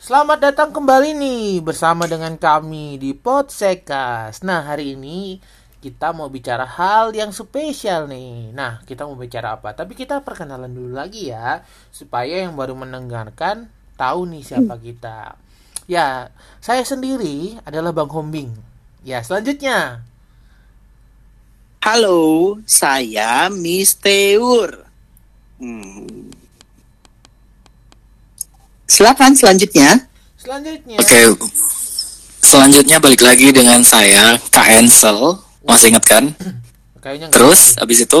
Selamat datang kembali nih bersama dengan kami di Podsekas. Nah, hari ini kita mau bicara hal yang spesial nih. Nah, kita mau bicara apa? Tapi kita perkenalan dulu lagi ya, supaya yang baru mendengarkan tahu nih siapa kita. Ya, saya sendiri adalah Bang Hombing. Ya, selanjutnya. Halo, saya Mister. Hmm. Silakan selanjutnya. Selanjutnya. Oke. Selanjutnya balik lagi dengan saya Kak Ansel. Masih ingat kan? Kayaknya Terus abis itu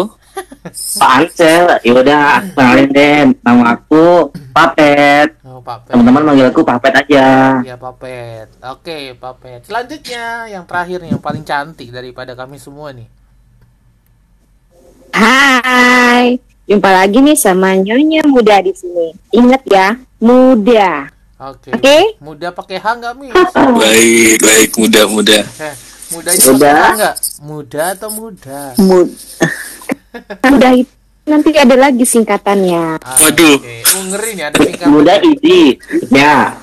Pak Ansel, yaudah kenalin deh, nama aku Papet. Oh, Papet. Teman-teman manggil aku Papet aja. Ya, Papet. Oke, Papet. Selanjutnya yang terakhir nih yang paling cantik daripada kami semua nih. Hai, jumpa lagi nih sama Nyonya Muda di sini. Ingat ya, muda. Oke. Oke. Muda pakai H nggak, Mis? baik baik muda-muda. Eh, mudanya Muda. pakai H nggak? Muda atau muda? Mud Muda itu nanti ada lagi singkatannya. Ah, Waduh. Oke. Oh, ngeri nih ada singkatan. Muda easy. Ya.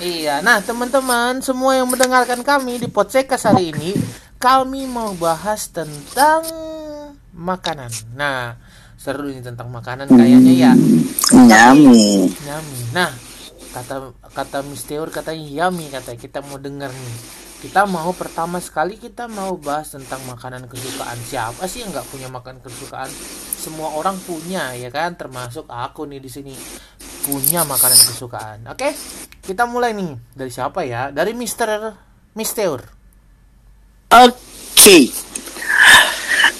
Iya. Nah, teman-teman semua yang mendengarkan kami di Podsekas hari ini, kami mau bahas tentang makanan. Nah, seru ini tentang makanan kayaknya ya. nyami. Yummy. Nah, kata kata Mister katanya yummy katanya kita mau dengar nih. Kita mau pertama sekali kita mau bahas tentang makanan kesukaan siapa sih yang nggak punya makanan kesukaan? Semua orang punya ya kan, termasuk aku nih di sini punya makanan kesukaan. Oke, kita mulai nih dari siapa ya? Dari Mister Mister. Oke.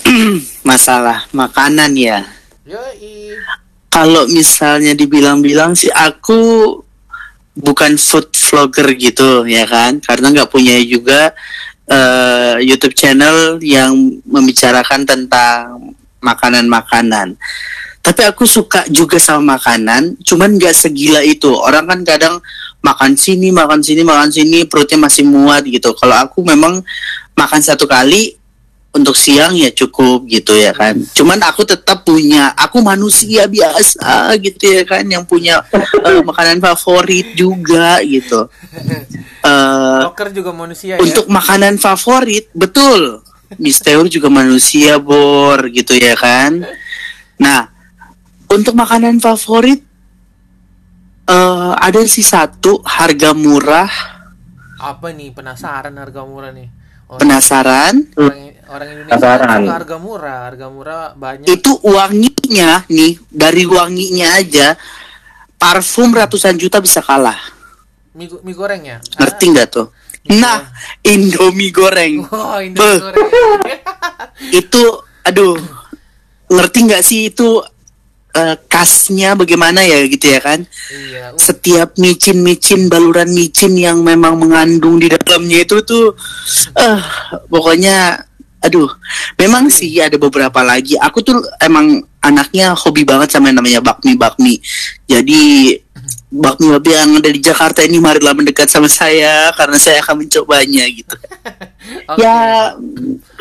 Masalah makanan ya. Yoi. Kalau misalnya dibilang-bilang sih aku bukan food vlogger gitu ya kan, karena nggak punya juga eh, YouTube channel yang membicarakan tentang makanan-makanan. Tapi aku suka juga sama makanan, cuman nggak segila itu. Orang kan kadang makan sini, makan sini, makan sini, perutnya masih muat gitu. Kalau aku memang makan satu kali untuk siang ya cukup gitu ya kan. Cuman aku tetap punya, aku manusia biasa gitu ya kan, yang punya eh, makanan favorit juga gitu. Eh, Rocker juga manusia ya. untuk makanan favorit betul Mister juga manusia bor gitu ya kan nah untuk makanan favorit eh ada sih satu harga murah Apa nih penasaran harga murah nih? Orang, penasaran orang, orang Indonesia Penasaran. suka harga murah, harga murah banyak. itu wanginya nih dari wanginya aja parfum ratusan juta bisa kalah mie, mie goreng ya? ngerti nggak tuh nah Indomie goreng Wah, ini Beh. goreng. itu aduh ngerti nggak sih itu eh, khasnya bagaimana ya gitu ya kan iya. uh, setiap micin-micin baluran micin yang memang mengandung di dalamnya itu tuh eh pokoknya aduh memang sih ada beberapa lagi. Aku tuh emang anaknya hobi banget sama yang namanya bakmi bakmi. Jadi bakmi bakmi yang ada di Jakarta ini marilah mendekat sama saya karena saya akan mencobanya gitu. Oke. Ya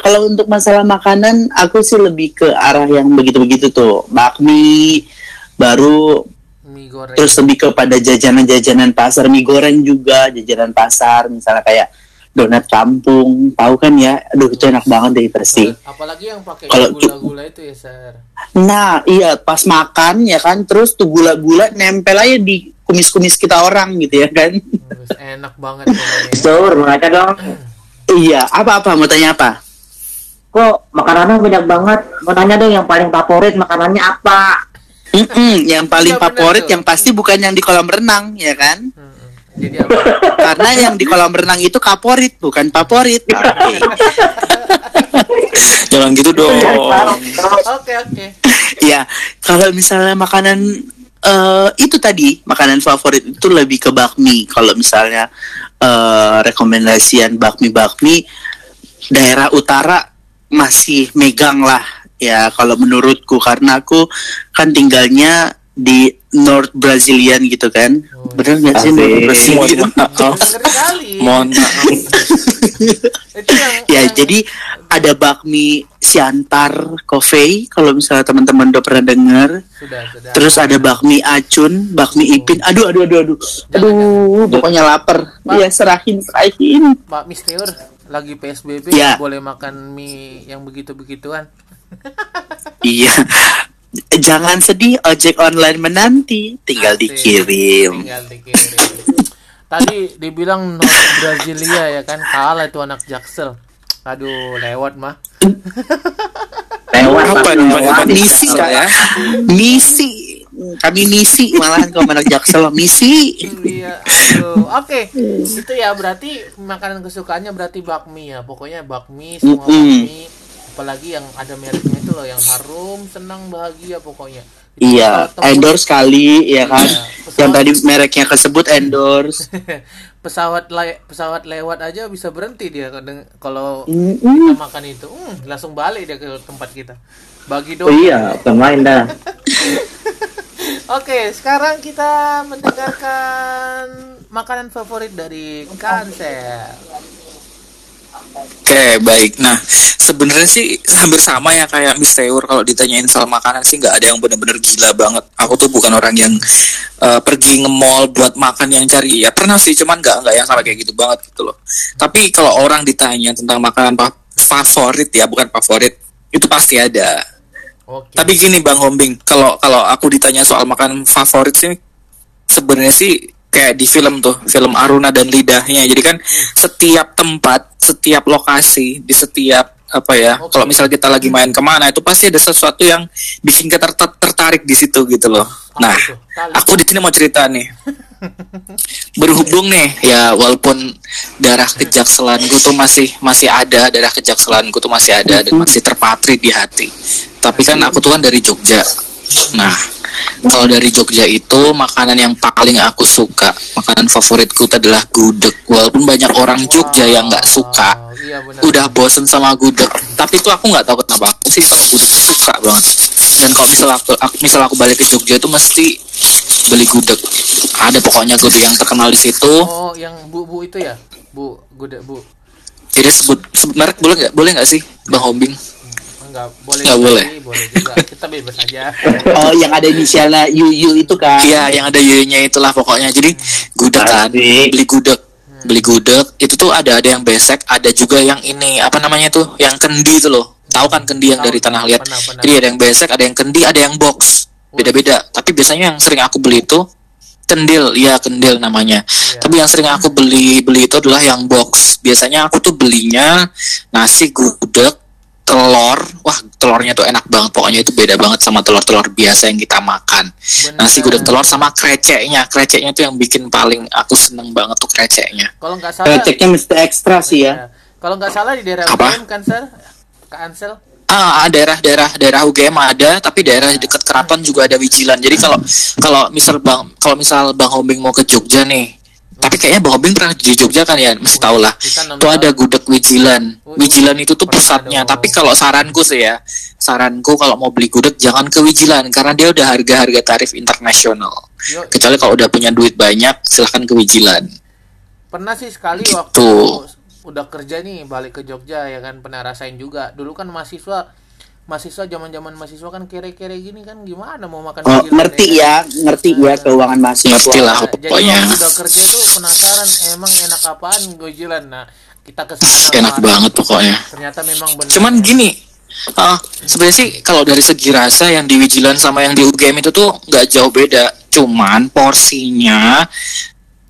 kalau untuk masalah makanan aku sih lebih ke arah yang begitu-begitu tuh. Bakmi baru mie goreng. terus lebih kepada jajanan-jajanan pasar. Mie goreng juga jajanan pasar. Misalnya kayak donat kampung tahu kan ya aduh itu enak banget deh pasti Apalagi yang pakai Kalau- gula-gula itu ya, Sir. nah iya pas makan ya kan terus tuh gula-gula nempel aja di kumis-kumis kita orang gitu ya kan Terus enak banget. Sur, baca dong. iya apa-apa mau tanya apa Kok makanannya banyak banget? Mau tanya dong yang paling favorit makanannya apa? Mm-mm, yang paling bener favorit yang pasti bukan yang di kolam renang ya kan Mm-mm. Jadi apa? karena yang di kolam renang itu kaporit bukan favorit. Jangan gitu dong. Oke, oke. ya kalau misalnya makanan eh, itu tadi makanan favorit itu lebih ke bakmi kalau misalnya eh, rekomendasian bakmi bakmi daerah utara masih megang lah ya kalau menurutku karena aku kan tinggalnya di North Brazilian gitu kan Bener nggak sih? Asik. bersih Mohon gitu? maaf. Mohon Ya, jadi ada bakmi Siantar Coffee kalau misalnya teman-teman udah pernah dengar. sudah sudah. Terus ada bakmi Acun, bakmi Ipin. Aduh, aduh, aduh, aduh. Jangan, Aduh, pokoknya lapar. Pak. Iya, serahin, serahin. Pak Mister lagi PSBB Ya. boleh makan mie yang begitu-begituan. Iya. Jangan sedih, ojek online menanti. Tinggal Asik. dikirim. Tinggal dikirim. Tadi dibilang North Brasilia ya kan kalah itu anak Jaksel. Aduh, lewat mah. Lewat Apa lewat. Misi, Kak. ya? Misi. Kami misi malahan kalau anak Jaksel misi. Iya, aduh. Oke, itu ya berarti makanan kesukaannya berarti bakmi ya. Pokoknya bakmi, semua Mm-mm. bakmi. Apalagi yang ada mereknya itu loh, yang harum, senang, bahagia pokoknya. Itu Iya, endorse kali ya kan. Iya, pesawat- Yang tadi mereknya kesebut endorse. pesawat le- pesawat lewat aja bisa berhenti dia kalau Mm-mm. kita makan itu. Hmm, langsung balik dia ke tempat kita. Bagi Oh dong. iya, pemain dah. Oke, sekarang kita mendengarkan makanan favorit dari Kansel. Oke, baik. Nah, sebenarnya sih hampir sama ya kayak Miss Teur kalau ditanyain soal makanan sih nggak ada yang bener-bener gila banget. Aku tuh bukan orang yang eh, pergi nge-mall buat makan yang cari. Ya pernah sih, cuman nggak nggak yang sampai kayak gitu banget gitu loh. Tapi kalau orang ditanya tentang makanan fa- favorit ya, bukan favorit, itu pasti ada. Oke. Tapi gini Bang Hombing, kalau kalau aku ditanya soal makanan favorit sih sebenarnya sih kayak di film tuh, film Aruna dan Lidahnya. Jadi kan setiap tempat, setiap lokasi, di setiap apa ya, Oke. kalau misal kita lagi main ke mana itu pasti ada sesuatu yang bikin kita ter- tertarik di situ gitu loh. Nah, aku di sini mau cerita nih. Berhubung nih, ya walaupun darah kejakselanku tuh masih masih ada, darah kejakselanku tuh masih ada dan masih terpatri di hati. Tapi kan aku tuh kan dari Jogja. Nah, kalau dari Jogja itu makanan yang paling aku suka, makanan favoritku itu adalah gudeg. Walaupun banyak orang Jogja yang nggak suka, iya udah bosen sama gudeg. Tapi itu aku nggak tahu kenapa aku sih sama gudeg suka banget. Dan kalau misal aku, aku misal aku balik ke Jogja itu mesti beli gudeg. Ada pokoknya gudeg yang terkenal di situ. Oh, yang bu-bu itu ya? Bu, gudeg bu. Jadi sebut, sebut merek boleh nggak? Boleh nggak sih, Bang Hombing? Enggak, boleh Nggak boleh. sih, boleh juga. Kita bebas aja. Oh, yang ada inisialnya Yu itu kan. Iya, yang ada Y-nya itulah pokoknya. Jadi gudeg kan, Asik. beli gudeg, beli gudeg. Itu tuh ada ada yang besek, ada juga yang ini apa namanya tuh, yang kendi itu loh. Tahu kan kendi yang dari tanah liat. pernah, pernah. Jadi ada yang besek, ada yang kendi, ada yang box. Beda-beda. Tapi biasanya yang sering aku beli itu kendil, ya kendil namanya. Iya. Tapi yang sering aku beli beli itu adalah yang box. Biasanya aku tuh belinya nasi gudeg, telur. Wah, telurnya tuh enak banget. Pokoknya itu beda banget sama telur-telur biasa yang kita makan. Benar. Nasi gudeg telur sama kreceknya. Kreceknya tuh yang bikin paling aku seneng banget tuh kreceknya. Kalau nggak salah, Ceknya mesti ekstra sih ya. ya. Kalau nggak salah di daerah Apa? UGM kan, Sir? Kak Ansel? Ah, daerah-daerah daerah UGM ada, tapi daerah dekat keraton juga ada wijilan. Jadi kalau kalau misal Bang kalau misal Bang Hombing mau ke Jogja nih, tapi kayaknya Bang Hombing pernah di Jogja kan ya, mesti tahu lah. Itu ada gudeg wijilan. Oh, Wijilan itu tuh pusatnya. Tapi kalau saranku sih ya, saranku kalau mau beli gudeg jangan ke wijilan karena dia udah harga-harga tarif internasional. Yo, Kecuali kalau udah punya duit banyak, silahkan ke wijilan. pernah sih sekali Gitu. waktu udah kerja nih balik ke Jogja ya kan pernah rasain juga dulu kan mahasiswa mahasiswa zaman zaman mahasiswa kan kere-kere gini kan gimana mau makan Oh, ngerti kan? ya, ngerti ya keuangan mahasiswa. Ngerti lah Nah, jadi pokoknya. udah kerja tuh penasaran emang enak apaan gojilan nah kita ke sana Enak banget pokoknya. ternyata memang benar Cuman gini, ah sebenarnya sih kalau dari segi rasa yang di Wijilan sama yang di UGM itu tuh nggak jauh beda. Cuman porsinya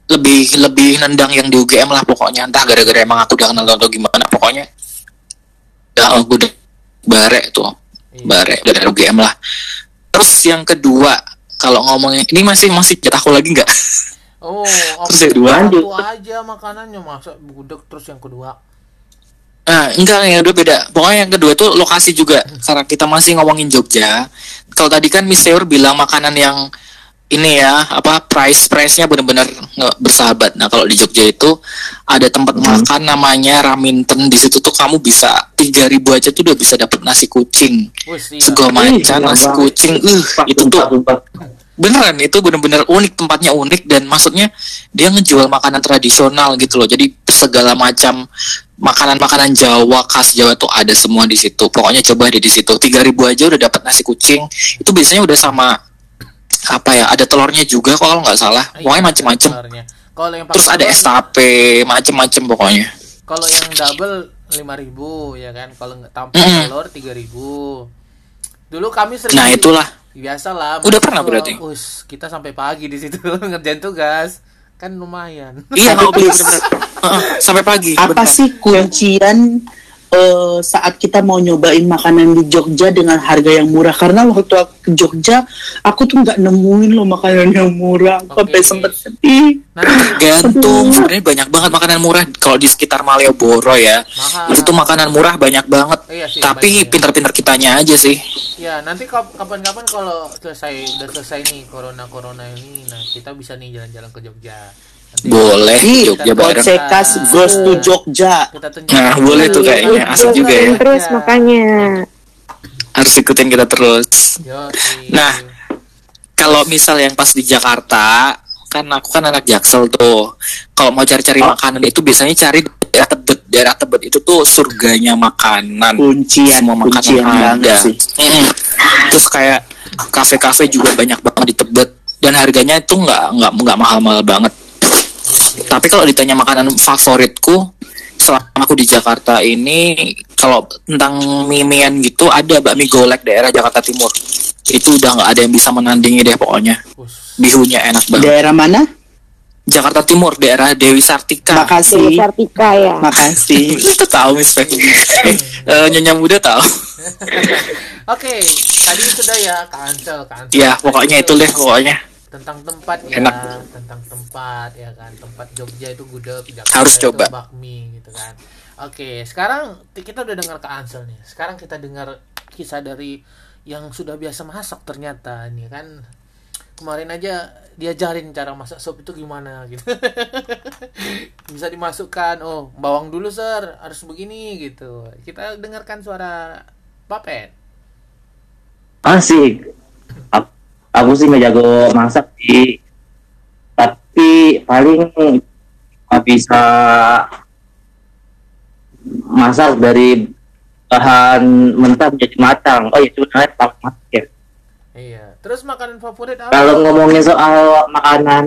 lebih lebih nendang yang di UGM lah pokoknya. Entah gara-gara emang aku udah kenal atau gimana pokoknya. Ya, aku udah bare tuh, Iya. bare dari UGM lah. Terus yang kedua, kalau ngomongnya ini masih masih jatahku lagi nggak? oh Terus yang kedua, lanjut. aja makanannya masa gudeg terus yang kedua Nah, enggak yang kedua beda. Pokoknya yang kedua itu lokasi juga. Karena kita masih ngomongin Jogja. Kalau tadi kan Miss Teur bilang makanan yang ini ya, apa price price-nya benar-benar nggak bersahabat. Nah, kalau di Jogja itu ada tempat makan namanya Raminten. Di situ tuh kamu bisa 3000 aja tuh udah bisa dapat nasi kucing. Sego macan, iya nasi kucing. Uh, itu tuh beneran itu bener-bener unik tempatnya unik dan maksudnya dia ngejual makanan tradisional gitu loh jadi segala macam makanan-makanan Jawa khas Jawa tuh ada semua di situ pokoknya coba deh di situ 3000 aja udah dapat nasi kucing itu biasanya udah sama apa ya ada telurnya juga kalau nggak salah Iya, pokoknya macem-macem telurnya. Kalau yang terus ada tape macem-macem pokoknya Kalau yang double 5000 ya kan. Kalau nggak tanpa Mm-mm. telur 3000. Dulu kami sering nah itulah biasalah. Udah masuk pernah berarti? Us, kita sampai pagi di situ ngerjain tugas. Kan lumayan. iya nggak bener-bener sampai pagi Apa beneran. sih kuncian eh, saat kita mau nyobain makanan di Jogja dengan harga yang murah? Karena waktu aku ke Jogja, aku tuh nggak nemuin loh makanan yang murah. Aku Oke. Sampai sempet sedih. Nanti gantung sebenarnya banyak banget makanan murah kalau di sekitar Malioboro ya mahal. itu tuh makanan murah banyak banget Iya sih, tapi banyak ya. pinter-pinter kitanya aja sih Ya, nanti kap- kapan-kapan kalau selesai udah selesai nih corona-corona ini, nah kita bisa nih jalan-jalan ke Jogja. Boleh Ih, Jogja bareng Kocekas goes to Jogja. Nah, boleh tuh kayaknya. Asik juga ya. terus makanya harus ikutin kita terus. Nah. kalau misal yang pas di Jakarta kan aku kan anak Jaksel tuh kalau mau cari-cari makanan itu biasanya cari daerah Tebet daerah Tebet itu tuh surganya makanan Kuncian, semua makanan kuncian banget ada sih. Mm. terus kayak kafe-kafe juga banyak banget di Tebet dan harganya itu nggak nggak nggak mahal-mahal banget tapi kalau ditanya makanan favoritku selama aku di Jakarta ini kalau tentang mie-mian gitu ada bakmi golek daerah Jakarta Timur itu udah nggak ada yang bisa menandingi deh pokoknya Us. bihunya enak banget Daerah mana? Jakarta Timur daerah Dewi Sartika Dewi Makasih. Sartika ya Makasih. itu tahu Miss Fe. Eh, nyonya muda tahu Oke, tadi sudah ya cancel, cancel. ya pokoknya itu deh pokoknya tentang tempat ya, Enak. tentang tempat ya kan, tempat Jogja itu gudeg, Jakarta Harus itu coba. bakmi gitu kan. Oke, sekarang kita udah dengar ke Ansel nih. Sekarang kita dengar kisah dari yang sudah biasa masak ternyata nih kan. Kemarin aja diajarin cara masak sop itu gimana gitu. Bisa dimasukkan, oh bawang dulu sir, harus begini gitu. Kita dengarkan suara Papet. Asik. Aku, sih nggak jago masak sih. Tapi paling bisa masak dari bahan mentah menjadi matang. Oh ya cuma tak masak ya. Iya. Terus makanan favorit apa? Kalau ngomongin soal makanan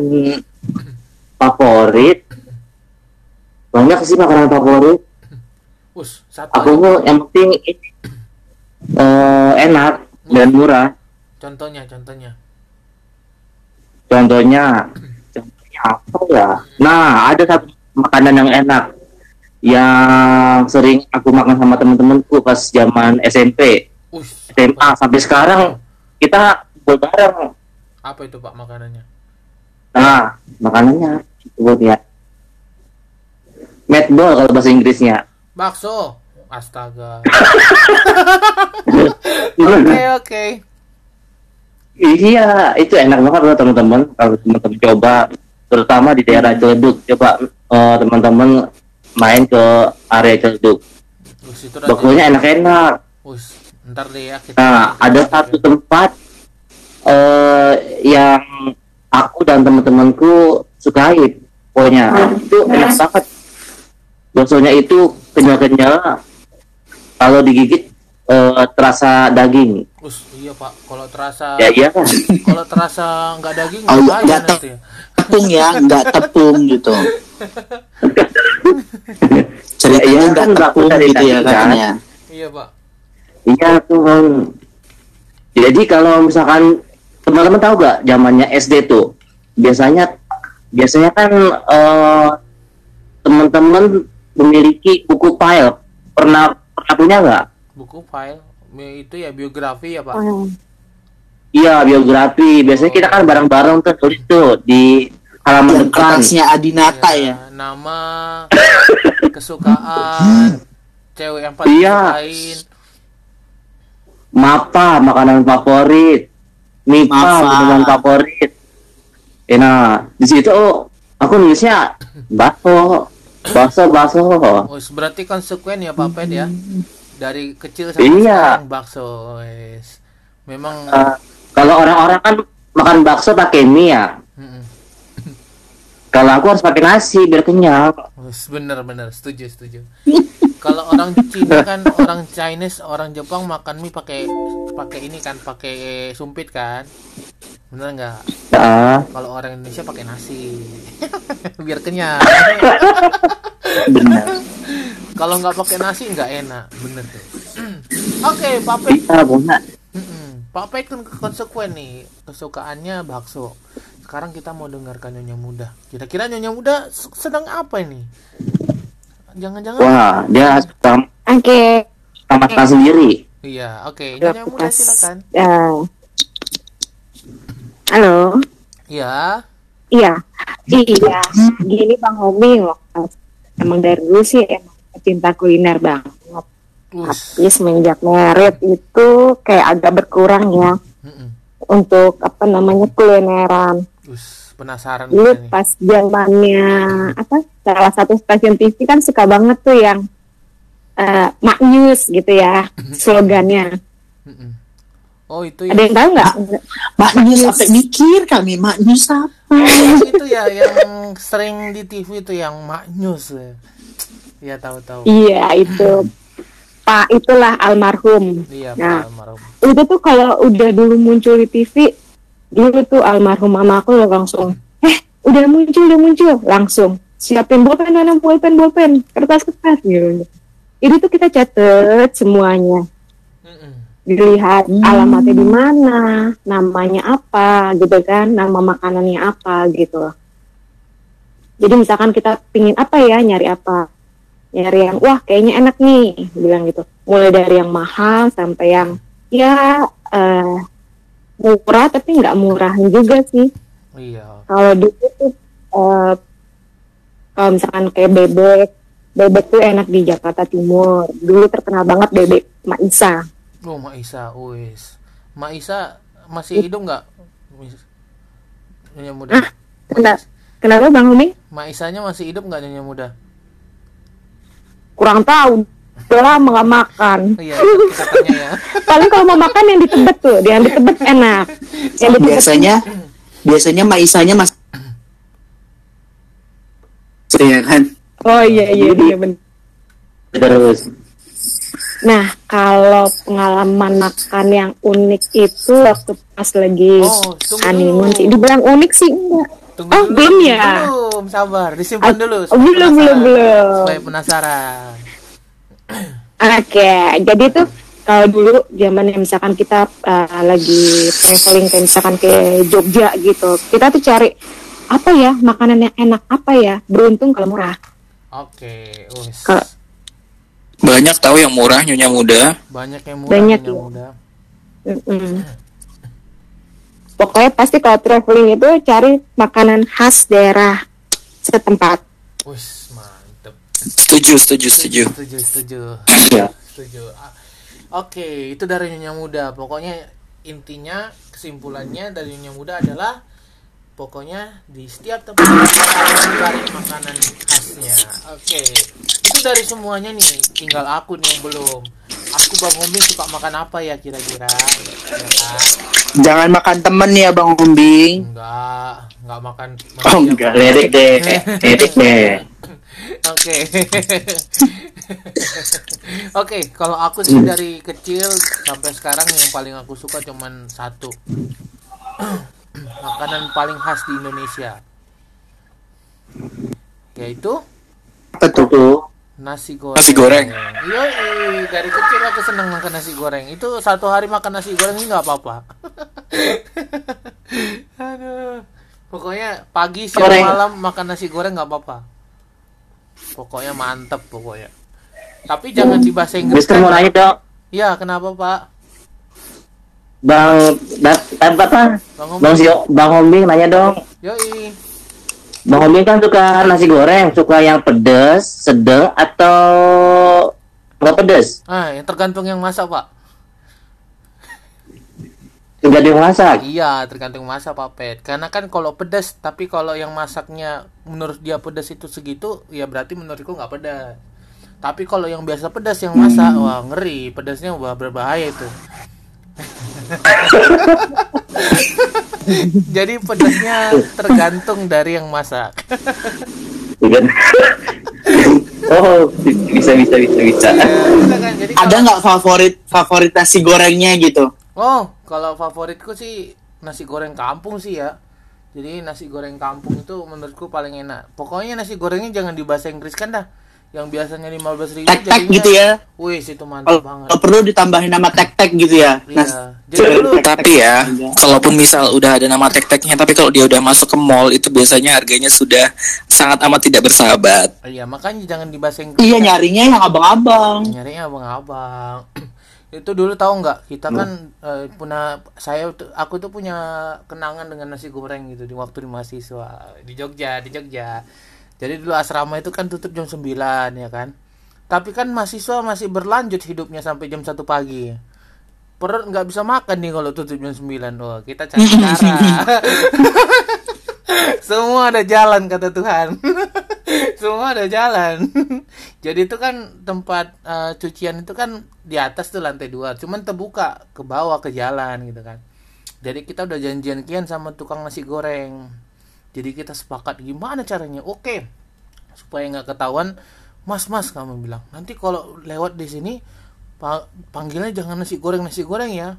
favorit, banyak sih makanan favorit. Us, satu Aku mau yang penting ini eh, enak dan murah. Contohnya, contohnya. Contohnya, contohnya apa ya? Nah, ada satu makanan yang enak yang sering aku makan sama temen-temenku pas zaman SMP, Us, SMA sampai sekarang kita kumpul bareng. apa itu Pak makanannya? Nah, makanannya disebut ya meatball kalau bahasa Inggrisnya. Bakso. Astaga. Oke, oke. Iya, itu enak banget loh teman-teman. Kalau teman-teman coba, terutama di daerah Ciledug, coba eh, teman-teman main ke area Ciledug. Baksonya enak-enak. Us, ntar deh ya kita. Nah, ada satu tempat eh yang aku dan teman-temanku sukai. Pokoknya itu enak banget. Baksonya itu kenyal-kenyal. Kalau digigit eh, terasa daging. Us, iya Pak. Kalau terasa Ya iya kan? kalau terasa nggak daging Oh, nggak nanti. Tepung ya, nggak tepung gitu. Ceritanya Iya, nggak kan tepung gitu ya kan? katanya. Iya Pak. Iya tuh kan. Jadi kalau misalkan teman-teman tahu gak zamannya SD tuh biasanya biasanya kan eh, teman-teman memiliki buku file pernah pernah punya nggak? Buku file itu ya biografi ya Pak. Oh, Iya biografi. Biasanya kita kan bareng-bareng tuh tulis tuh di halaman depan. Kertasnya Adinata ya. Ya, nama, kesukaan, cewek yang paling Iya. disukain. Mapa makanan favorit, Mipa minuman favorit. Ya, nah di situ oh, aku nulisnya bakso, bakso, bakso. Oh, berarti konsekuen ya Pak Pet ya. Dari kecil sampai Iya. sekarang bakso. Wes. Memang Eh, kalau orang-orang kan makan bakso pakai mie ya. Kalau aku harus pakai nasi biar kenyang. Wes, bener bener setuju setuju kalau orang Cina kan orang Chinese orang Jepang makan mie pakai pakai ini kan pakai sumpit kan. Bener nggak? Ah, kalau orang Indonesia pakai nasi. Biar kenyang. Benar kalau nggak pakai nasi nggak enak. Bener tuh. Oke. Mm-mm. Pak Pet kan konsekuen nih kesukaannya bakso. Sekarang kita mau dengarkan Nyonya Muda. Kira-kira Nyonya Muda sedang apa ini jangan-jangan Wah, dia Oke, makan sendiri. iya oke udah Nyonya Muda silakan Eh, halo, iya iya, iya. Gini Bang Homi, emang dari dulu sih emang cinta kuliner banget. Us. Tapi semenjak merit itu kayak agak berkurang ya Mm-mm. untuk apa namanya kulineran. Penasaran Dulu pas zamannya apa salah satu stasiun TV kan suka banget tuh yang eh Mak News gitu ya slogannya. Mm-mm. Oh itu ya. Ada yang tahu nggak? maknya sampai mikir kami maknya apa itu ya yang sering di TV itu yang Mak News ya. Ya tahu-tahu. Iya itu Pak itulah almarhum. Iya, Nah. Pak almarhum. Itu tuh kalau udah dulu muncul di TV, dulu tuh almarhum mama aku langsung, eh udah muncul udah muncul langsung siapin bolpen mana bolpen bolpen kertas kertas gitu. Itu tuh kita catet semuanya. Dilihat alamatnya di mana, namanya apa, gitu kan, nama makanannya apa, gitu. Jadi misalkan kita pingin apa ya, nyari apa, nyari yang wah kayaknya enak nih, bilang gitu. Mulai dari yang mahal sampai yang ya eh, murah tapi nggak murahan juga sih. Iya. Kalau dulu tuh eh, kalau misalkan kayak bebek, bebek tuh enak di Jakarta Timur. Dulu terkenal banget bebek Mak Isa. Oh, Mak Isa, wis. Mak Isa masih hidup nggak? Nyonya Muda. Mak, Kenapa, kenapa Bang Umi? Mak Isanya masih hidup nggak Nyonya Muda? Kurang tahu. Nggak makan. Iya, kita tanya ya. Paling kalau mau makan yang di Tebet tuh, yang di Tebet enak. Yang di Tebet biasanya biasanya maisanya mas ya kan Oh iya iya iya bener. Terus Nah kalau pengalaman makan yang unik itu waktu pas lagi Oh, honeymoon dulu. sih. Dibilang unik sih enggak. Tunggu Oh, dulu. belum ya? Belum, sabar. Disimpan Ah, dulu. oh, belum, belum, belum. Supaya penasaran. Oke, jadi tuh kalau dulu zamannya misalkan kita uh, lagi traveling kayak misalkan ke Jogja gitu, kita tuh cari apa ya makanan yang enak apa ya beruntung kalau murah. Oke, wis. Kalau Banyak tahu yang murah nyonya muda. Banyak yang murah, Banyak, Nyonya ya. Muda. Mm-mm. Pokoknya pasti kalau traveling itu cari makanan khas daerah setempat. Mantep. Setuju, setuju, setuju. Setuju, setuju. ya. Setuju. Ah, Oke, itu dari Nyonya Muda. Pokoknya intinya kesimpulannya dari Nyonya Muda adalah pokoknya di setiap tempat cari makanan khasnya. Oke. Itu dari semuanya nih. Tinggal aku nih yang belum. Aku Bang Umi suka makan apa ya kira-kira? Ya kan? jangan makan temen ya bang Umbing Enggak, enggak makan oh manusia. enggak lirik deh, lirik deh. Oke. Oke, kalau aku sih dari kecil sampai sekarang yang paling aku suka cuman satu. Makanan paling khas di Indonesia. Yaitu apa tuh nasi goreng. Nasi goreng. Iya, dari kecil aku senang makan nasi goreng. Itu satu hari makan nasi goreng ini nggak apa-apa. Aduh. Pokoknya pagi siang Goreng. malam makan nasi goreng nggak apa-apa. Pokoknya mantep pokoknya. Tapi jangan di bahasa Inggris. Mister mau nanya dong, Iya, kenapa Pak? Bang, dat, apa? Bang Bang. Sio, Bang Hombing nanya dong. Yoi. Bang Hombing kan suka nasi goreng, suka yang pedas, sedang atau nggak pedas? Ah, yang tergantung yang masak Pak. Dia masak. Iya, tergantung masak Pak Pet. Karena kan kalau pedas, tapi kalau yang masaknya menurut dia pedas itu segitu, ya berarti menurutku nggak pedas. Tapi kalau yang biasa pedas yang masak, wah ngeri, pedasnya wah berbahaya itu. Jadi pedasnya tergantung dari yang masak. Iya kan? oh, bisa bisa bisa bisa. Ya, bisa kan? Jadi Ada kalau- nggak favorit favorit nasi gorengnya gitu? Oh, kalau favoritku sih nasi goreng kampung sih ya. Jadi nasi goreng kampung itu menurutku paling enak. Pokoknya nasi gorengnya jangan di bahasa Inggris kan dah. Yang biasanya 15.000 ribu Tek-tek gitu ya. Wih, itu mantap banget. kalau perlu ditambahin nama tek-tek gitu ya. Iya. Nas- Jadi dulu Tapi ya, kalaupun misal udah ada nama tek-teknya, tapi kalau dia udah masuk ke mall itu biasanya harganya sudah sangat amat tidak bersahabat. Iya, makanya jangan di bahasa Inggris. Iya nyarinya yang abang-abang. nyarinya abang-abang itu dulu tahu nggak? Kita kan eh, punya saya aku tuh punya kenangan dengan nasi goreng gitu di waktu di mahasiswa di Jogja di Jogja. Jadi dulu asrama itu kan tutup jam 9 ya kan? Tapi kan mahasiswa masih berlanjut hidupnya sampai jam 1 pagi. Perut nggak bisa makan nih kalau tutup jam 9 oh kita cari cara. Semua ada jalan kata Tuhan semua ada jalan. Jadi itu kan tempat eh, cucian itu kan di atas tuh lantai dua. Cuman terbuka ke bawah ke jalan gitu kan. Jadi kita udah janjian kian sama tukang nasi goreng. Jadi kita sepakat gimana caranya? Oke supaya nggak ketahuan mas mas kamu bilang. Nanti kalau lewat di sini pa- panggilnya jangan nasi goreng nasi goreng ya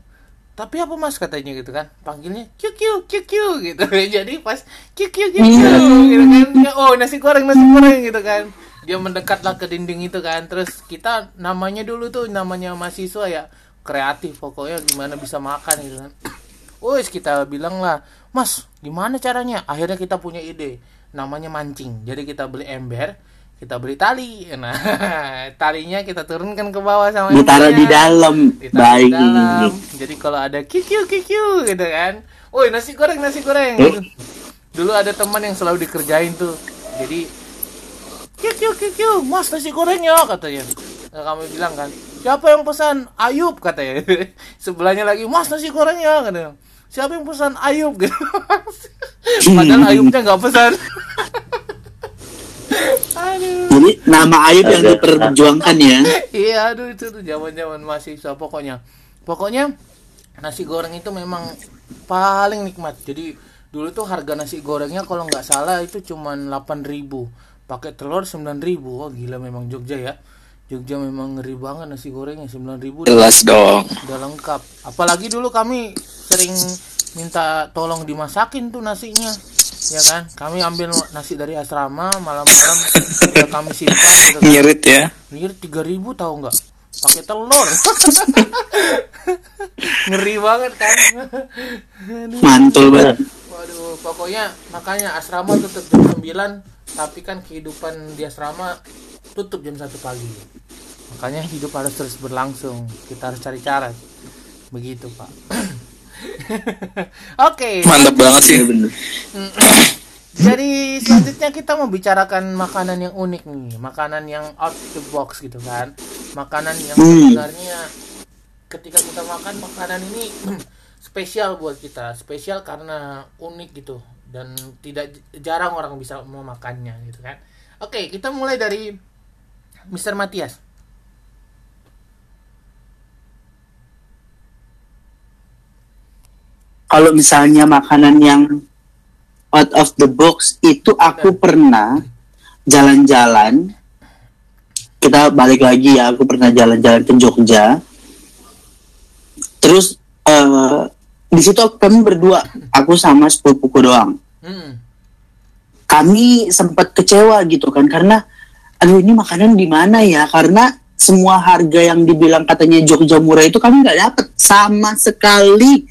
tapi apa mas katanya gitu kan? Panggilnya kyu kyu kyu kyu gitu. Jadi pas kyu kyu kyu kyu gitu kan. Oh nasi goreng nasi goreng gitu kan. Dia mendekatlah ke dinding itu kan. Terus kita namanya dulu tuh namanya mahasiswa ya kreatif pokoknya gimana bisa makan gitu kan. Wes kita bilang lah, Mas, gimana caranya? Akhirnya kita punya ide, namanya mancing. Jadi kita beli ember, kita beli tali. Nah, talinya kita turunkan ke bawah sama Ditaruh di dalam. Ditaruh di Baik. dalam. Jadi kalau ada kikiu kikiu gitu kan. Woi, nasi goreng, nasi goreng. Eh? Dulu ada teman yang selalu dikerjain tuh. Jadi kikiu kikiu, Mas nasi gorengnya katanya. Nah, kami bilang kan, siapa yang pesan? Ayub katanya. Sebelahnya lagi, Mas nasi gorengnya katanya. Siapa yang pesan Ayub gitu. Padahal Ayubnya nggak pesan. Jadi nama Ayub yang diperjuangkan ya. Iya, aduh itu tuh zaman-zaman mahasiswa pokoknya. Pokoknya nasi goreng itu memang paling nikmat. Jadi dulu tuh harga nasi gorengnya kalau nggak salah itu cuman 8.000 pakai telur 9.000 oh gila memang Jogja ya Jogja memang ngeri banget nasi gorengnya 9.000 udah, Jelas dong. udah lengkap apalagi dulu kami sering minta tolong dimasakin tuh nasinya ya kan kami ambil nasi dari asrama malam-malam ya kami simpan gitu kan Ngirit ya. Anjir 3000 tahu nggak? Pakai telur. Ngeri banget kan. Mantul banget. Waduh, pokoknya makanya asrama tutup jam 9, tapi kan kehidupan di asrama tutup jam 1 pagi. Makanya hidup harus terus berlangsung. Kita harus cari cara. Begitu, Pak. Oke. Mantap banget sih. Bener. Jadi selanjutnya kita mau bicarakan makanan yang unik nih, makanan yang out the box gitu kan, makanan yang Hmm. sebenarnya ketika kita makan makanan ini spesial buat kita, spesial karena unik gitu dan tidak jarang orang bisa memakannya gitu kan. Oke, kita mulai dari Mr. Matias. Kalau misalnya makanan yang out of the box itu aku pernah jalan-jalan. Kita balik lagi ya, aku pernah jalan-jalan ke Jogja. Terus eh, di situ kami berdua, aku sama sepupuku doang. Hmm. kami sempat kecewa gitu kan karena aduh ini makanan di mana ya karena semua harga yang dibilang katanya Jogja murah itu kami nggak dapat sama sekali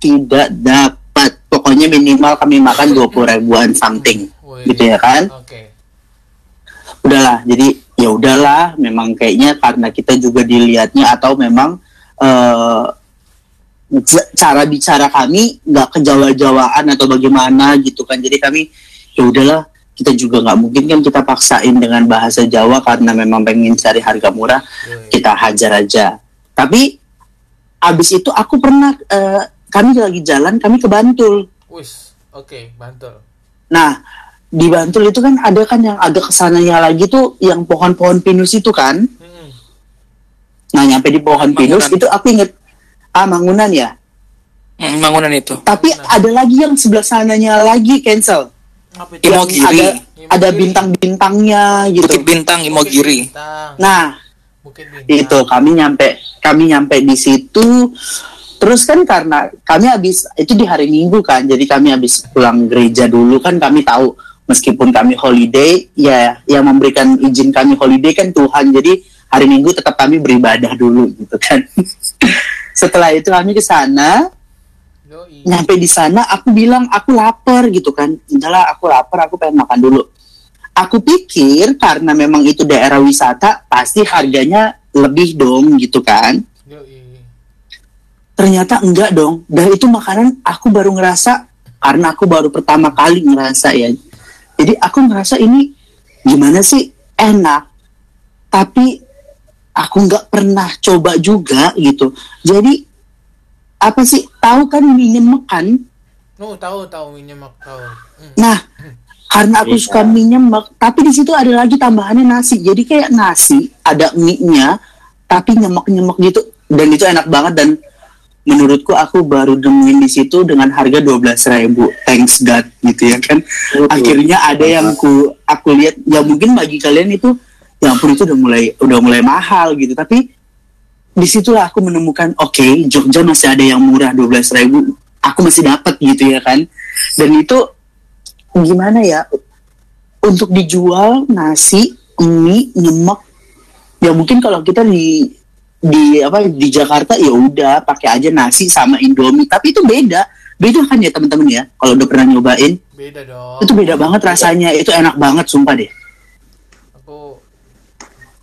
tidak dapat. Pokoknya minimal kami makan dua puluh ribuan something. Gitu ya kan? Oke. udahlah jadi ya udahlah. Memang kayaknya karena kita juga dilihatnya atau memang c- cara bicara kami nggak kejawa-jawaan atau bagaimana gitu kan. Jadi kami ya udahlah. Kita juga nggak mungkin kan kita paksain dengan bahasa Jawa karena memang pengen cari harga murah. Wih. kita hajar aja. Tapi abis itu aku pernah eh, kami lagi jalan kami ke Bantul Wis. Oke, Bantul. Nah, di Bantul itu kan ada kan yang agak ke sananya lagi tuh yang pohon-pohon pinus itu kan. Hmm. Nah, nyampe di pohon Mangunan. pinus itu aku inget ah Mangunan ya. Hmm, bangunan itu. Tapi ada lagi yang sebelah sananya lagi cancel. Apa itu? Imo- Yang Imogiri. ada ada bintang-bintangnya gitu. Bukit Bintang Imogiri. Bintang. Nah, Bukit Bintang. itu kami nyampe kami nyampe di situ terus kan karena kami habis itu di hari Minggu kan jadi kami habis pulang gereja dulu kan kami tahu meskipun kami holiday ya yang memberikan izin kami holiday kan Tuhan. Jadi hari Minggu tetap kami beribadah dulu gitu kan. Setelah itu kami ke sana. Nyampe di sana aku bilang aku lapar gitu kan. Udahlah aku lapar aku pengen makan dulu. Aku pikir karena memang itu daerah wisata pasti harganya lebih dong gitu kan. Ternyata enggak dong dan itu makanan aku baru ngerasa karena aku baru pertama kali ngerasa ya jadi aku ngerasa ini gimana sih enak tapi aku nggak pernah coba juga gitu jadi apa sih tahu kan mie nyemek kan Oh, tahu tahu minyak tahu. Hmm. Nah, karena aku Iya. suka mie nyemek, tapi di situ ada lagi tambahannya nasi. Jadi kayak nasi, ada mie-nya, tapi nyemek-nyemek gitu. Dan itu enak banget dan menurutku aku baru nemuin di situ dengan harga 12.000 Thanks God gitu ya kan. Akhirnya ada yang ku aku lihat ya mungkin bagi kalian itu ya ampun itu udah mulai udah mulai mahal gitu, tapi di situlah aku menemukan oke Jogja masih ada yang murah 12.000 aku masih dapat gitu ya kan. Dan itu gimana ya untuk dijual nasi mie nyemek ya mungkin kalau kita di di apa di Jakarta ya udah pakai aja nasi sama Indomie. Tapi itu beda. Beda kan ya teman-teman ya? Kalau udah pernah nyobain. Beda dong. itu beda banget rasanya. Itu enak banget sumpah deh. Aku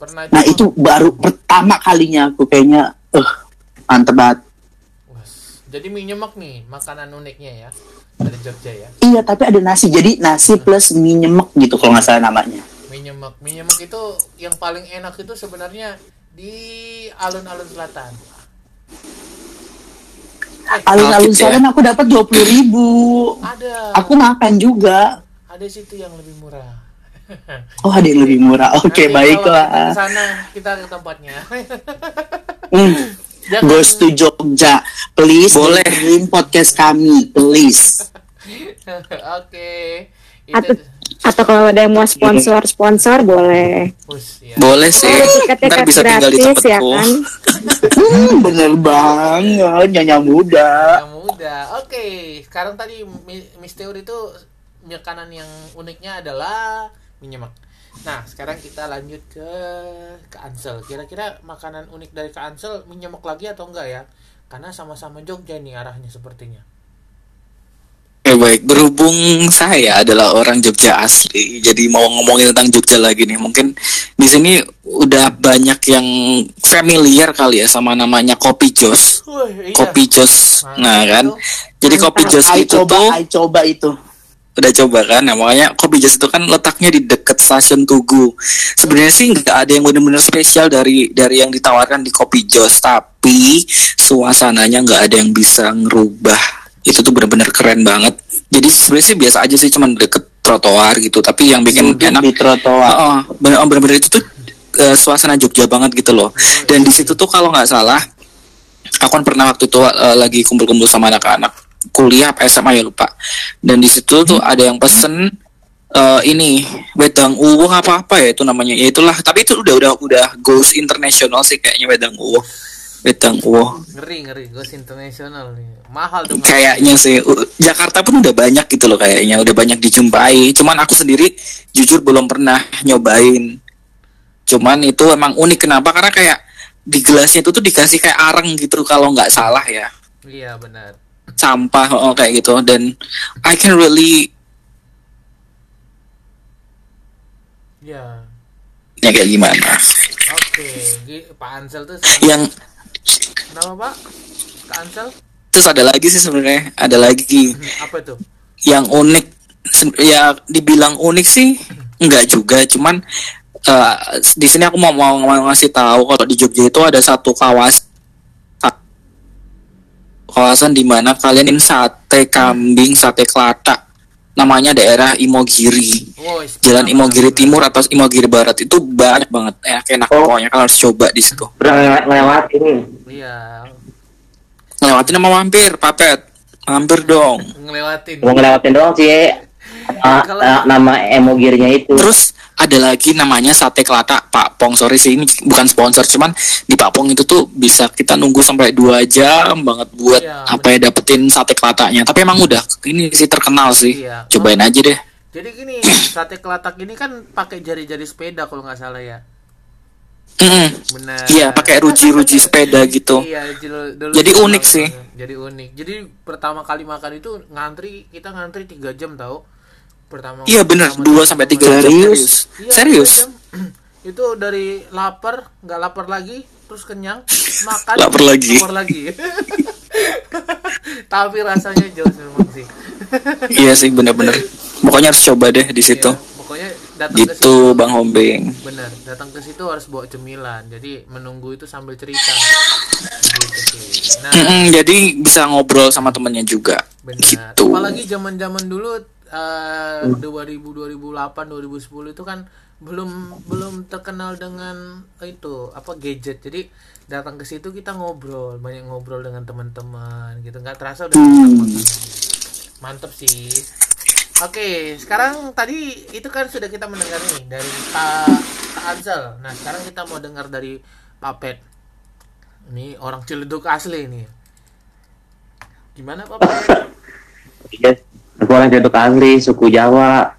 pernah nah itu baru pertama kalinya aku kayaknya eh mantep banget. Jadi mie nyemek nih makanan uniknya ya dari Jogja ya. iya tapi ada nasi. Jadi nasi plus mie nyemek gitu kalau nggak salah namanya. Mie nyemek, mie nyemek itu yang paling enak itu sebenarnya di alun-alun selatan. alun-alun Market ya? sana aku dapat dua puluh ribu Ada. aku makan juga Ada situ yang lebih murah. oh ada yang lebih murah oke kalau baiklah kita ke sana kita ke tempatnya. hmm. Jangan- Goes to Jogja please Boleh. dengerin podcast kami please Oke. Atau, Itu atau kalau ada yang mau sponsor sponsor boleh. Bus, ya. Boleh sih. Ntar bisa tinggal di gratis ya kan. hmm, bener banget nyonya muda Yang muda. Oke, sekarang tadi Mi- Mister itu makanan yang uniknya adalah mie nyemek. Nah, sekarang kita lanjut ke ke Ansel. Kira-kira makanan unik dari ke Ansel mie nyemek lagi atau enggak ya? Karena sama-sama Jogja nih arahnya sepertinya. Oke baik, berhubung saya adalah orang Jogja asli, jadi mau ngomongin tentang Jogja lagi nih, mungkin di sini udah banyak yang familiar kali ya sama namanya Kopi Jos, Wah, iya. Kopi Jos, Mantap nah kan, itu. jadi Kopi Jos itu coba tuh coba itu udah coba kan, nah, makanya Kopi Jos itu kan letaknya di deket stasiun Tugu. Sebenarnya sih nggak ada yang benar-benar spesial dari dari yang ditawarkan di Kopi Jos, tapi suasananya nggak ada yang bisa ngerubah. Itu tuh benar-benar keren banget. Jadi sebenarnya sih biasa aja sih, cuman deket trotoar gitu. Tapi yang bikin Duduk enak di trotoar Oh, bener, bener-bener itu tuh eh, suasana Jogja banget gitu loh. Dan di situ tuh kalau nggak salah, aku kan pernah waktu itu eh, lagi kumpul-kumpul sama anak-anak kuliah apa SMA ya lupa. Dan di situ tuh ada yang pesen eh, ini wedang uwuh apa apa ya itu namanya. Ya itulah. Tapi itu udah udah udah goes international sih kayaknya wedang uwuh. Wedang uwuh. Ngeri ngeri, Ghost International nih. Mahal dong. Kayaknya sih Jakarta pun udah banyak gitu loh kayaknya udah banyak dijumpai. Cuman aku sendiri jujur belum pernah nyobain. Cuman itu emang unik kenapa? Karena kayak di gelasnya itu tuh dikasih kayak areng gitu kalau nggak salah ya Iya benar. sampah oh, kayak gitu dan I can really Iya. ya kayak gimana Oke, Gi- Pak Ansel tuh yang nama Pak? Ansel? terus ada lagi sih sebenarnya ada lagi Hmm, Apa tuh? yang unik ya dibilang unik sih enggak juga cuman eh, di sini aku mau mau, mau ngasih tahu kalau di Jogja itu ada satu kawasan kawasan di mana kalian ini sate kambing sate kelata namanya daerah Imogiri Oh, Jalan Imogiri Timur atau Imogiri Barat itu banyak banget enak-enak Oh. pokoknya kalian harus coba di situ Pernah lewat, lewat ini. Iya. ngelewatin sama mampir papet Mampir dong. ngelewatin mau ngelewatin doang sih Ah, Kalau- ah, nama emogirnya itu Terus ada lagi namanya sate kelatak Pak Pong. Sorry sih ini bukan sponsor, cuman di Pak Pong itu tuh bisa kita nunggu sampai dua jam banget buat Iya, apa ya dapetin sate kelataknya. Tapi emang udah ini sih terkenal sih. Iya. Cobain aja deh. jadi gini sate kelatak ini kan pakai jari-jari sepeda kalau nggak salah ya Mm-mm. benar Iya, pakai ruji-ruji sepeda gitu. Iya, dulu- dulu Jadi unik sih. Jadi unik. Jadi pertama kali makan itu ngantri, kita ngantri tiga jam tahu. Pertama. Iya bener, pertama- 2 sampai 3 jam Serius? serius. Iya, Serius. tiga jam. itu dari lapar, nggak lapar lagi, terus kenyang, makan, Lapar lagi. lapar lagi. Tapi rasanya jauh memang sih. Iya sih bener-bener. Pokoknya harus coba deh di situ. Iya, pokoknya datang ke Gitu situ. Bang Hombing. Bener, datang ke situ harus bawa cemilan. Jadi menunggu itu sambil cerita. Sih. Nah, Mm-mm, jadi bisa ngobrol sama temennya juga. benar. Gitu. Apalagi zaman-zaman dulu eh 2000 2008 2010 itu kan belum belum terkenal dengan itu apa gadget. Jadi datang ke situ kita ngobrol, banyak ngobrol dengan teman-teman gitu. nggak terasa udah makan-makan. Mantep sih. Oke, sekarang tadi itu kan sudah kita mendengar nih dari Pak Pak Ansel. Nah, sekarang kita mau dengar dari Papet. Ini orang Ciledug asli nih. Gimana Papet? Iya, aku orang Ciledug asli suku Jawa.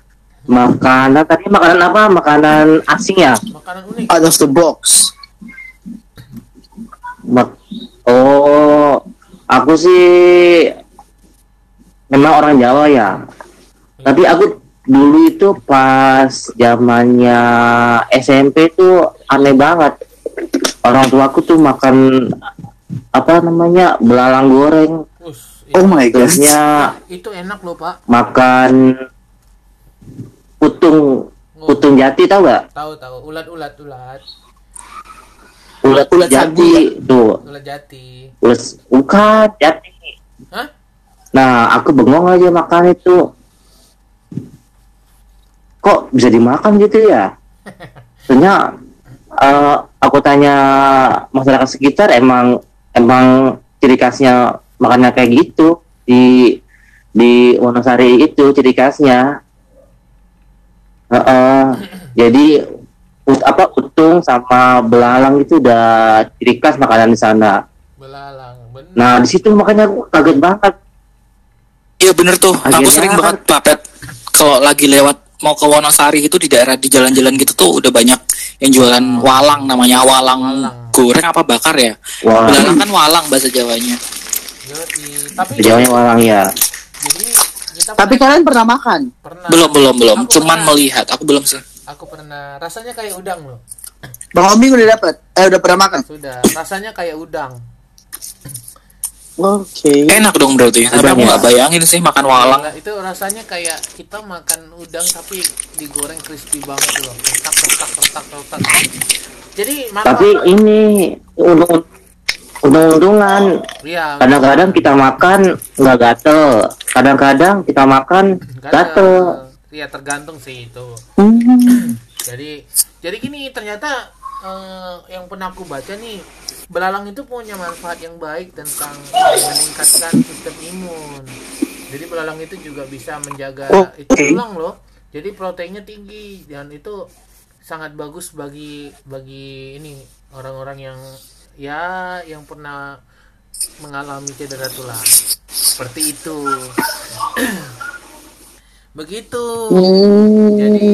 Makanan tadi makanan apa? Makanan asing ya? Makanan unik. Out of the box. Mak- oh aku sih memang orang Jawa ya. Tapi aku dulu itu pas zamannya SMP tuh aneh banget. Orang tuaku tuh makan apa namanya belalang goreng. Us, Oh my god. terusnya itu enak loh Pak. makan putung putung jati tau gak Tahu tahu ulat-ulat ulat ulat Ulat sagu jati tuh ulat jati. ulat bukan jati Hah? Nah, aku bengong aja makan itu. Kok bisa dimakan gitu ya? Ternyata eh, aku tanya masyarakat sekitar emang emang ciri khasnya makannya kayak gitu di di Wonosari itu ciri khasnya. Heeh. jadi ut- apa utung sama belalang itu udah ciri khas makanan di sana. Belalang. Benar. Nah di situ makanya aku kaget banget. Iya bener tuh, aku Akhirnya sering kan- banget papet kalau lagi lewat mau ke Wonosari itu di daerah di jalan-jalan gitu tuh udah banyak yang jualan walang namanya walang, Walang. goreng apa bakar ya. Wah. Belalang kan walang bahasa Jawanya. Yoi. Tapi Jawanya walang ya. jadi kita Tapi kalian pernah makan? pernah Belum belum belum, Aku cuman pernah. melihat. Aku belum sih. aku pernah rasanya kayak udang loh. Bang Omi udah dapat? Eh udah pernah makan? Sudah, rasanya kayak udang. Oke. Enak dong berarti. Tapi aku nggak bayangin sih makan walang. Enggak, itu rasanya kayak kita makan udang tapi digoreng crispy banget loh. Retak retak retak retak. Jadi mantap. Tapi ini untung untung-untungan Iya. kadang-kadang kita makan nggak gatel kadang-kadang kita makan gatel Iya tergantung sih itu. Hmm. Jadi jadi gini ternyata eh, yang pernah aku baca nih belalang itu punya manfaat yang baik tentang meningkatkan sistem imun. Jadi belalang itu juga bisa menjaga Oke. itu tulang loh. Jadi proteinnya tinggi dan itu sangat bagus bagi bagi ini orang-orang yang ya yang pernah mengalami cedera tulang. Seperti itu. Begitu. Jadi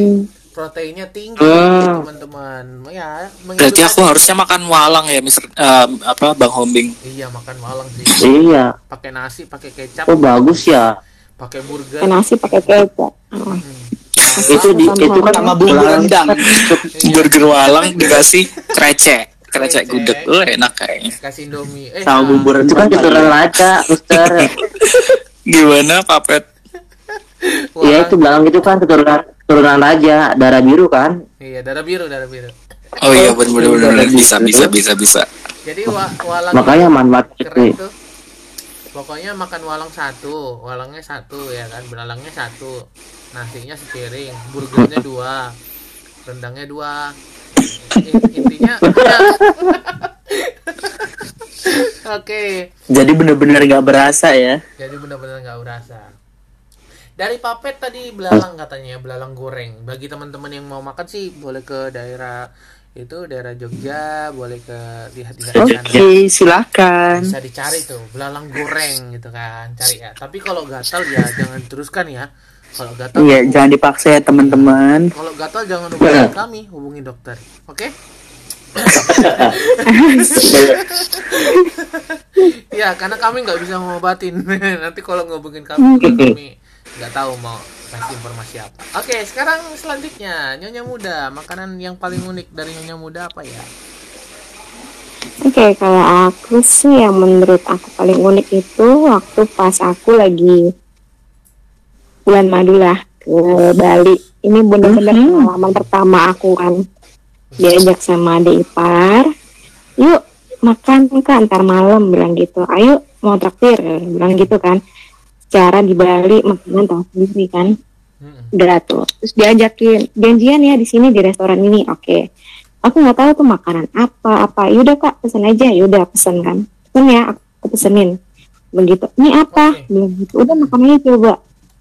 proteinnya tinggi Hmm. teman-teman. Ya, Berarti aku harusnya makan walang ya, Mister eh, apa Bang Hombing. Iya makan malang sih. iya Pakai nasi, pakai kecap, oh bagus ya pakai burger. Pakai nasi pakai kecap. Oh. itu di Sama- itu kan Sama bumbu rendang. Burger walang dikasih krecek, krecek Krecek. gudeg. Oh, enak kayaknya. Kasih Indomie. Eh, Sama nah, bumbu itu kan keturunan laca Mister Gimana Papet? Iya itu belalang itu kan keturunan keturunan raja darah biru kan Iya, darah biru, darah biru. Oh iya benar benar benar bisa bisa bisa bisa. Jadi wa walang makanya manfaat itu. Pokoknya makan walang satu, walangnya satu ya kan, belalangnya satu, nasinya sepiring, burgernya dua, rendangnya dua. In- Intinya ya, Oke, Jadi bener-bener nggak berasa ya. jadi benar-benar nggak berasa. Dari papet tadi belalang katanya, belalang goreng. Bagi teman-teman yang mau makan sih boleh ke daerah itu daerah Jogja, boleh ke lihat-lihat di sana. Oke, silakan. Bisa dicari tuh belalang goreng gitu kan, cari ya. Tapi kalau gatal ya jangan teruskan ya. Kalau gatal Iya, jangan dipaksa ya teman-teman. kalau gatal jangan hubungi kami, hubungi dokter. Oke? ya, karena kami nggak bisa ngobatin. Nanti kalau ngobongin kami, kami nggak tahu mau kasih informasi apa. Oke, sekarang selanjutnya Nyonya Muda, makanan yang paling unik dari Nyonya Muda apa ya? Oke, kalau aku sih yang menurut aku paling unik itu waktu pas aku lagi bulan madu lah ke Bali. Ini bener-bener pengalaman pertama aku kan. Diajak sama adik ipar, yuk makan ke antar malam bilang gitu. Ayo mau traktir bilang gitu kan. Cara di Bali makanan tahu sendiri kan. Udah tuh. Terus diajakin janjian ya di sini di restoran ini. Oke. Aku nggak tahu tuh makanan apa apa. Yaudah kak pesen aja. Yaudah pesen kan. Pesen ya aku pesenin. Begitu. Ini apa? Oke. Bilang gitu. Udah makanannya coba.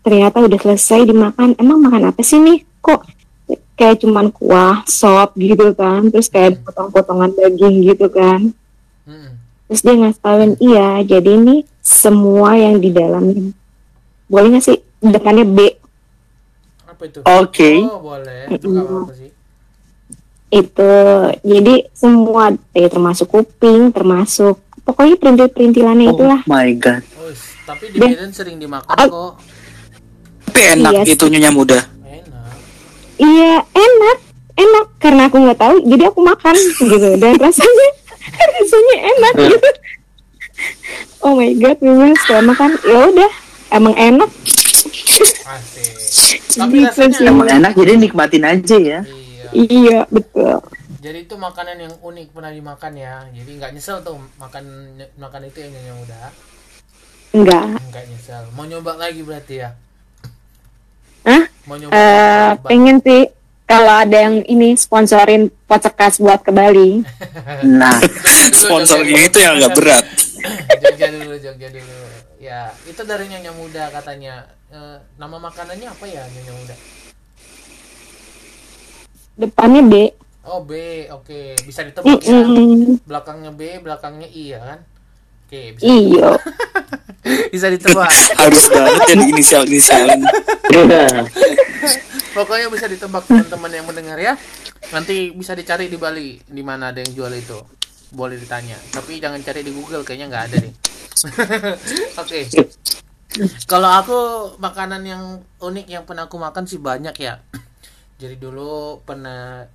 Ternyata udah selesai dimakan. Emang makan apa sih nih? Kok kayak cuman kuah, sop gitu kan. Terus kayak potong-potongan daging gitu kan. Mm-mm. Terus dia ngasih tauin, iya, jadi ini semua yang di dalamnya. Boleh nggak sih depannya B? Apa itu? Oke. Oh, boleh. Itu apa-apa sih. itu jadi semua eh, termasuk kuping termasuk pokoknya perintil-perintilannya Oh itulah my god. Oh, tapi di Medan sering dimakan kok. Tapi enak Iya sih. itu nyonya muda. Iya enak enak karena aku nggak tahu jadi aku makan gitu dan rasanya rasanya enak gitu oh my god memang setelah makan ya udah emang enak Asik. Tapi Gitu rasanya. Emang enak jadi nikmatin aja ya. Iya. iya betul Jadi itu makanan yang unik pernah dimakan ya. Jadi nggak nyesel tuh makan makan itu yang yang udah enggak nggak nyesel. Mau nyoba lagi berarti ya. Hah? Mau nyoba. Eh, lagi, pengen sih kalau ada yang ini sponsorin pocekas buat ke Bali Nah, Sponsornya itu yang agak berat. Jogja dulu, Jogja dulu. Ya, itu dari Nyonya Muda katanya. Eh, nama makanannya apa ya Nyonya Muda? depannya B Oh B, oke bisa ditebak ya. Mm-mm. Belakangnya B, belakangnya I ya kan? Oke, bisa, iyo bisa ditebak. Harus banget ya inisial inisialin. Pokoknya bisa ditebak teman-teman yang mendengar ya. Nanti bisa dicari di Bali di mana ada yang jual itu. Boleh ditanya. Tapi jangan cari di Google kayaknya nggak ada deh. Oke. Kalau aku makanan yang unik yang pernah aku makan sih banyak ya. Jadi dulu pernah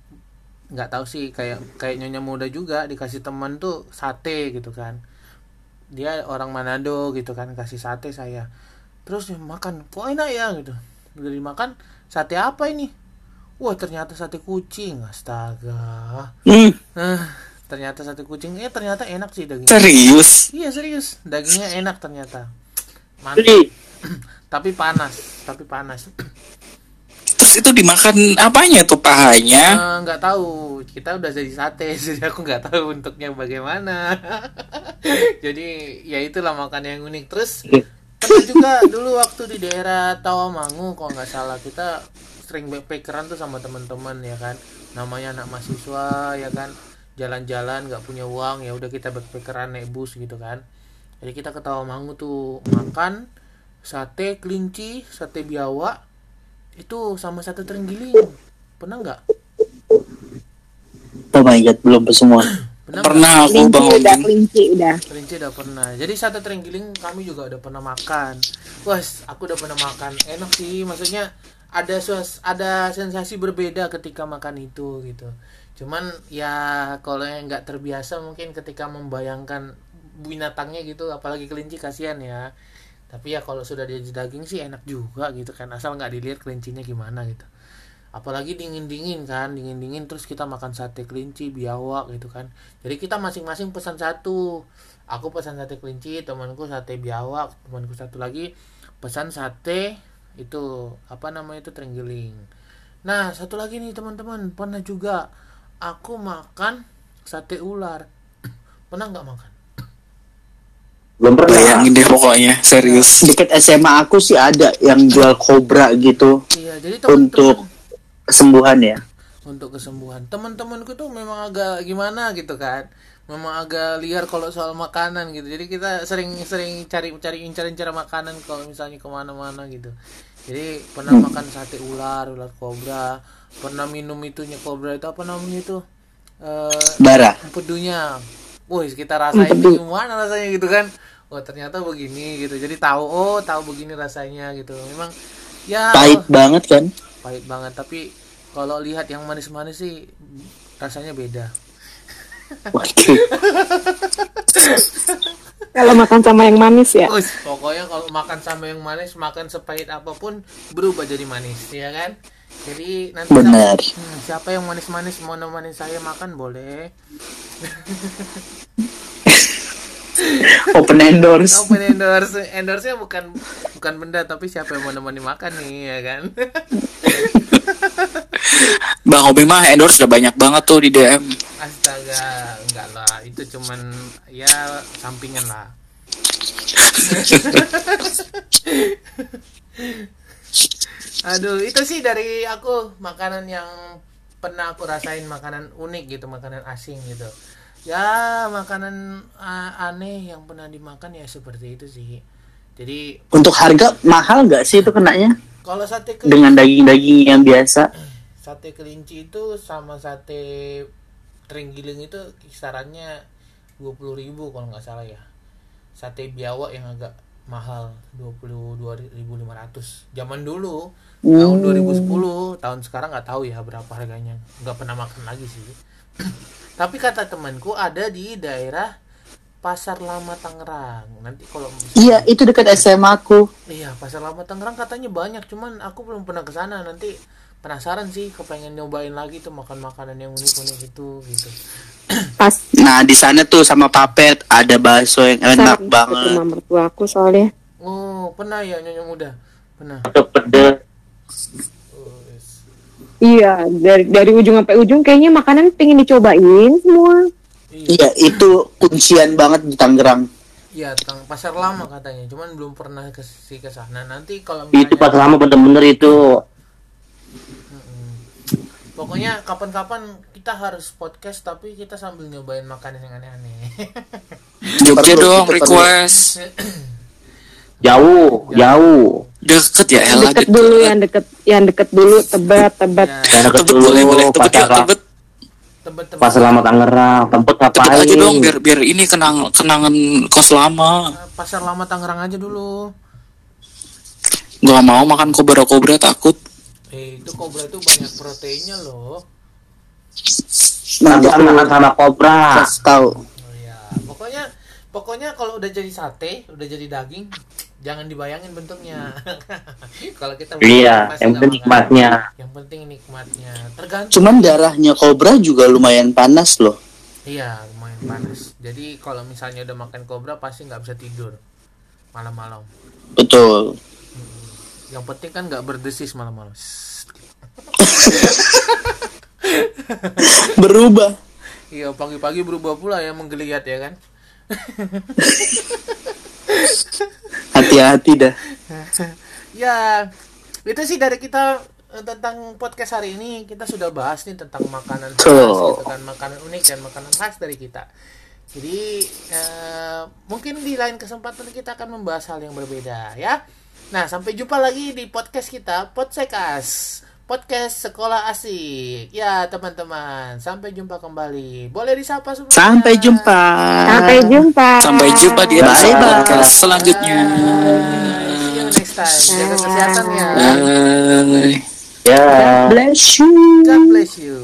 nggak tahu sih kayak kayak nyonya muda juga dikasih teman tuh sate gitu kan dia orang Manado gitu kan kasih sate saya. Terus dia makan kok enak ya? gitu. Udah dimakan sate apa ini? Wah ternyata sate kucing. Astaga. Hmm, Eh, ternyata sate kucing. Eh ternyata enak sih dagingnya. Serius. iya serius. Dagingnya enak ternyata. Mantap. Tapi panas tapi panas Itu dimakan apanya tuh pahanya? Eh, nggak tahu. Kita udah jadi sate jadi aku nggak tahu bentuknya bagaimana. Jadi ya itulah makan yang unik. Terus pernah juga dulu waktu di daerah Tawamangu kalau nggak salah kita sering backpackeran tuh sama teman-teman ya kan? Namanya anak mahasiswa ya kan? Jalan-jalan nggak punya uang ya udah kita backpackeran naik bus gitu kan? Jadi kita ke Tawamangu tuh makan sate kelinci sate biawak itu sama sate terenggiling pernah nggak? Oh my god belum semua. pernah? Pernah aku kelinci bang udah kelinci udah. Kelinci udah pernah. Jadi sate terenggiling kami juga udah pernah makan. Wes aku udah pernah makan. Enak sih maksudnya ada suas ada sensasi berbeda ketika makan itu gitu. Cuman ya kalau yang nggak terbiasa mungkin ketika membayangkan binatangnya gitu apalagi kelinci kasihan ya tapi ya kalau sudah jadi daging sih enak juga gitu kan asal nggak dilihat kelincinya gimana gitu. Apalagi dingin dingin kan dingin dingin terus kita makan sate kelinci biawak gitu kan. Jadi kita masing-masing pesan satu. Aku pesan sate kelinci temanku sate biawak temanku satu lagi pesan sate itu apa namanya itu terenggiling. Nah satu lagi nih teman-teman pernah juga aku makan sate ular. Pernah nggak makan belum pernah. Bayangin deh pokoknya, serius. Dekat SMA aku sih ada yang jual kobra gitu. Iya jadi untuk teman-teman kesembuhan ya. untuk kesembuhan. Teman-temanku tuh memang agak gimana gitu kan. Memang agak liar kalau soal makanan gitu. Jadi kita sering-sering cari-cari incar-incar makanan kalau misalnya ke mana-mana gitu. Jadi pernah makan sate ular ular kobra pernah minum itunya kobra itu apa namanya itu? Eh Bara. empedunya. Wih kita rasain gimana rasanya gitu kan oh ternyata begini gitu jadi tahu oh tahu begini rasanya gitu memang ya Pahit banget kan? pahit banget tapi kalau lihat yang manis-manis sih rasanya beda. Kalau makan sama yang manis ya. Us, pokoknya kalau makan sama yang manis makan sepahit apa pun berubah jadi manis ya kan jadi nanti Benar. Siapa, hmm, siapa yang manis-manis mau nemenin saya makan boleh Open endorse. open endorse endorse nya bukan bukan benda tapi siapa yang mau nemenin makan nih ya kan Bang Obi mah endorse udah banyak banget tuh di DM. astaga enggak lah itu cuman ya sampingan lah Aduh, itu sih dari aku makanan yang pernah aku rasain makanan unik gitu, makanan asing gitu. Ya, makanan uh, aneh yang pernah dimakan ya seperti itu sih. Jadi, Untuk harga mahal nggak sih itu kenanya? kalau sate kelinci, Dengan daging-daging yang biasa. sate kelinci itu sama sate terenggiling itu kisarannya 20.000 kalau nggak salah ya. Sate biawak yang agak mahal 22.500 zaman dulu tahun 2010 tahun sekarang nggak tahu ya berapa harganya nggak pernah makan lagi sih tapi kata temanku ada di daerah pasar lama Tangerang nanti kalau Iya, itu dekat SMA aku. iya pasar lama Tangerang katanya banyak cuman aku belum pernah ke sana nanti penasaran sih kepengen nyobain lagi tuh makan makanan yang unik-unik itu gitu Pas Nah, di sana tuh sama Papet ada bakso yang enak banget. rumah mertua aku soalnya. oh pernah ya nyonya muda pernah atau pedes. Iya, dari dari ujung sampai ujung kayaknya makanan pengen dicobain semua. iya itu kuncian banget di Tangerang. Iya, tang pasar lama katanya, cuman belum pernah ke si ke sana. Nanti kalau itu pas misalnya lama bener-bener itu pokoknya kapan-kapan kita harus podcast tapi kita sambil nyobain makanan yang aneh-aneh. Jogja dong request. Jauh jauh Deket ya Ella deket dulu, yang deket, yang deket dulu, tebet, tebet. ya, Yang deket Tebet boleh boleh dulu tebet ya tebet. tebet-tebet. pasar lama Tangerang tempat Tebet ngapain aja dong biar biar ini kenang kenangan kos lama. Pasar lama Tangerang aja dulu. Gak mau makan kobra-kobra takut. Eh, itu kobra itu banyak proteinnya loh. Nanti makan sama kobra kasih tahu. Oh ya, pokoknya pokoknya kalau udah jadi sate, udah jadi daging, jangan dibayangin bentuknya. kalau kita iya yang penting makan. nikmatnya Yang penting nikmatnya. Tergantung. Cuman darahnya kobra juga lumayan panas loh. Iya, lumayan panas. Jadi kalau misalnya udah makan kobra pasti nggak bisa tidur malam-malam. Betul. Yang penting kan nggak berdesis malam-malam. Berubah. Iya, pagi-pagi berubah pula ya menggeliat ya kan. Hati-hati dah. ya, itu sih dari kita eh, tentang podcast hari ini kita sudah bahas nih tentang makanan khas gitu kan, makanan unik dan makanan khas dari kita. Jadi eh, mungkin di lain kesempatan kita akan membahas hal yang berbeda ya. Nah, sampai jumpa lagi di podcast kita, Podsekas. Podcast Sekolah Asik. Ya, teman-teman, sampai jumpa kembali. Boleh disapa sebelumnya. Sampai jumpa. Sampai jumpa. Sampai jumpa di Bye, episode bye. podcast selanjutnya. See you next time. Jaga kesehatan ya. Bye. ya Bless you. God bless you.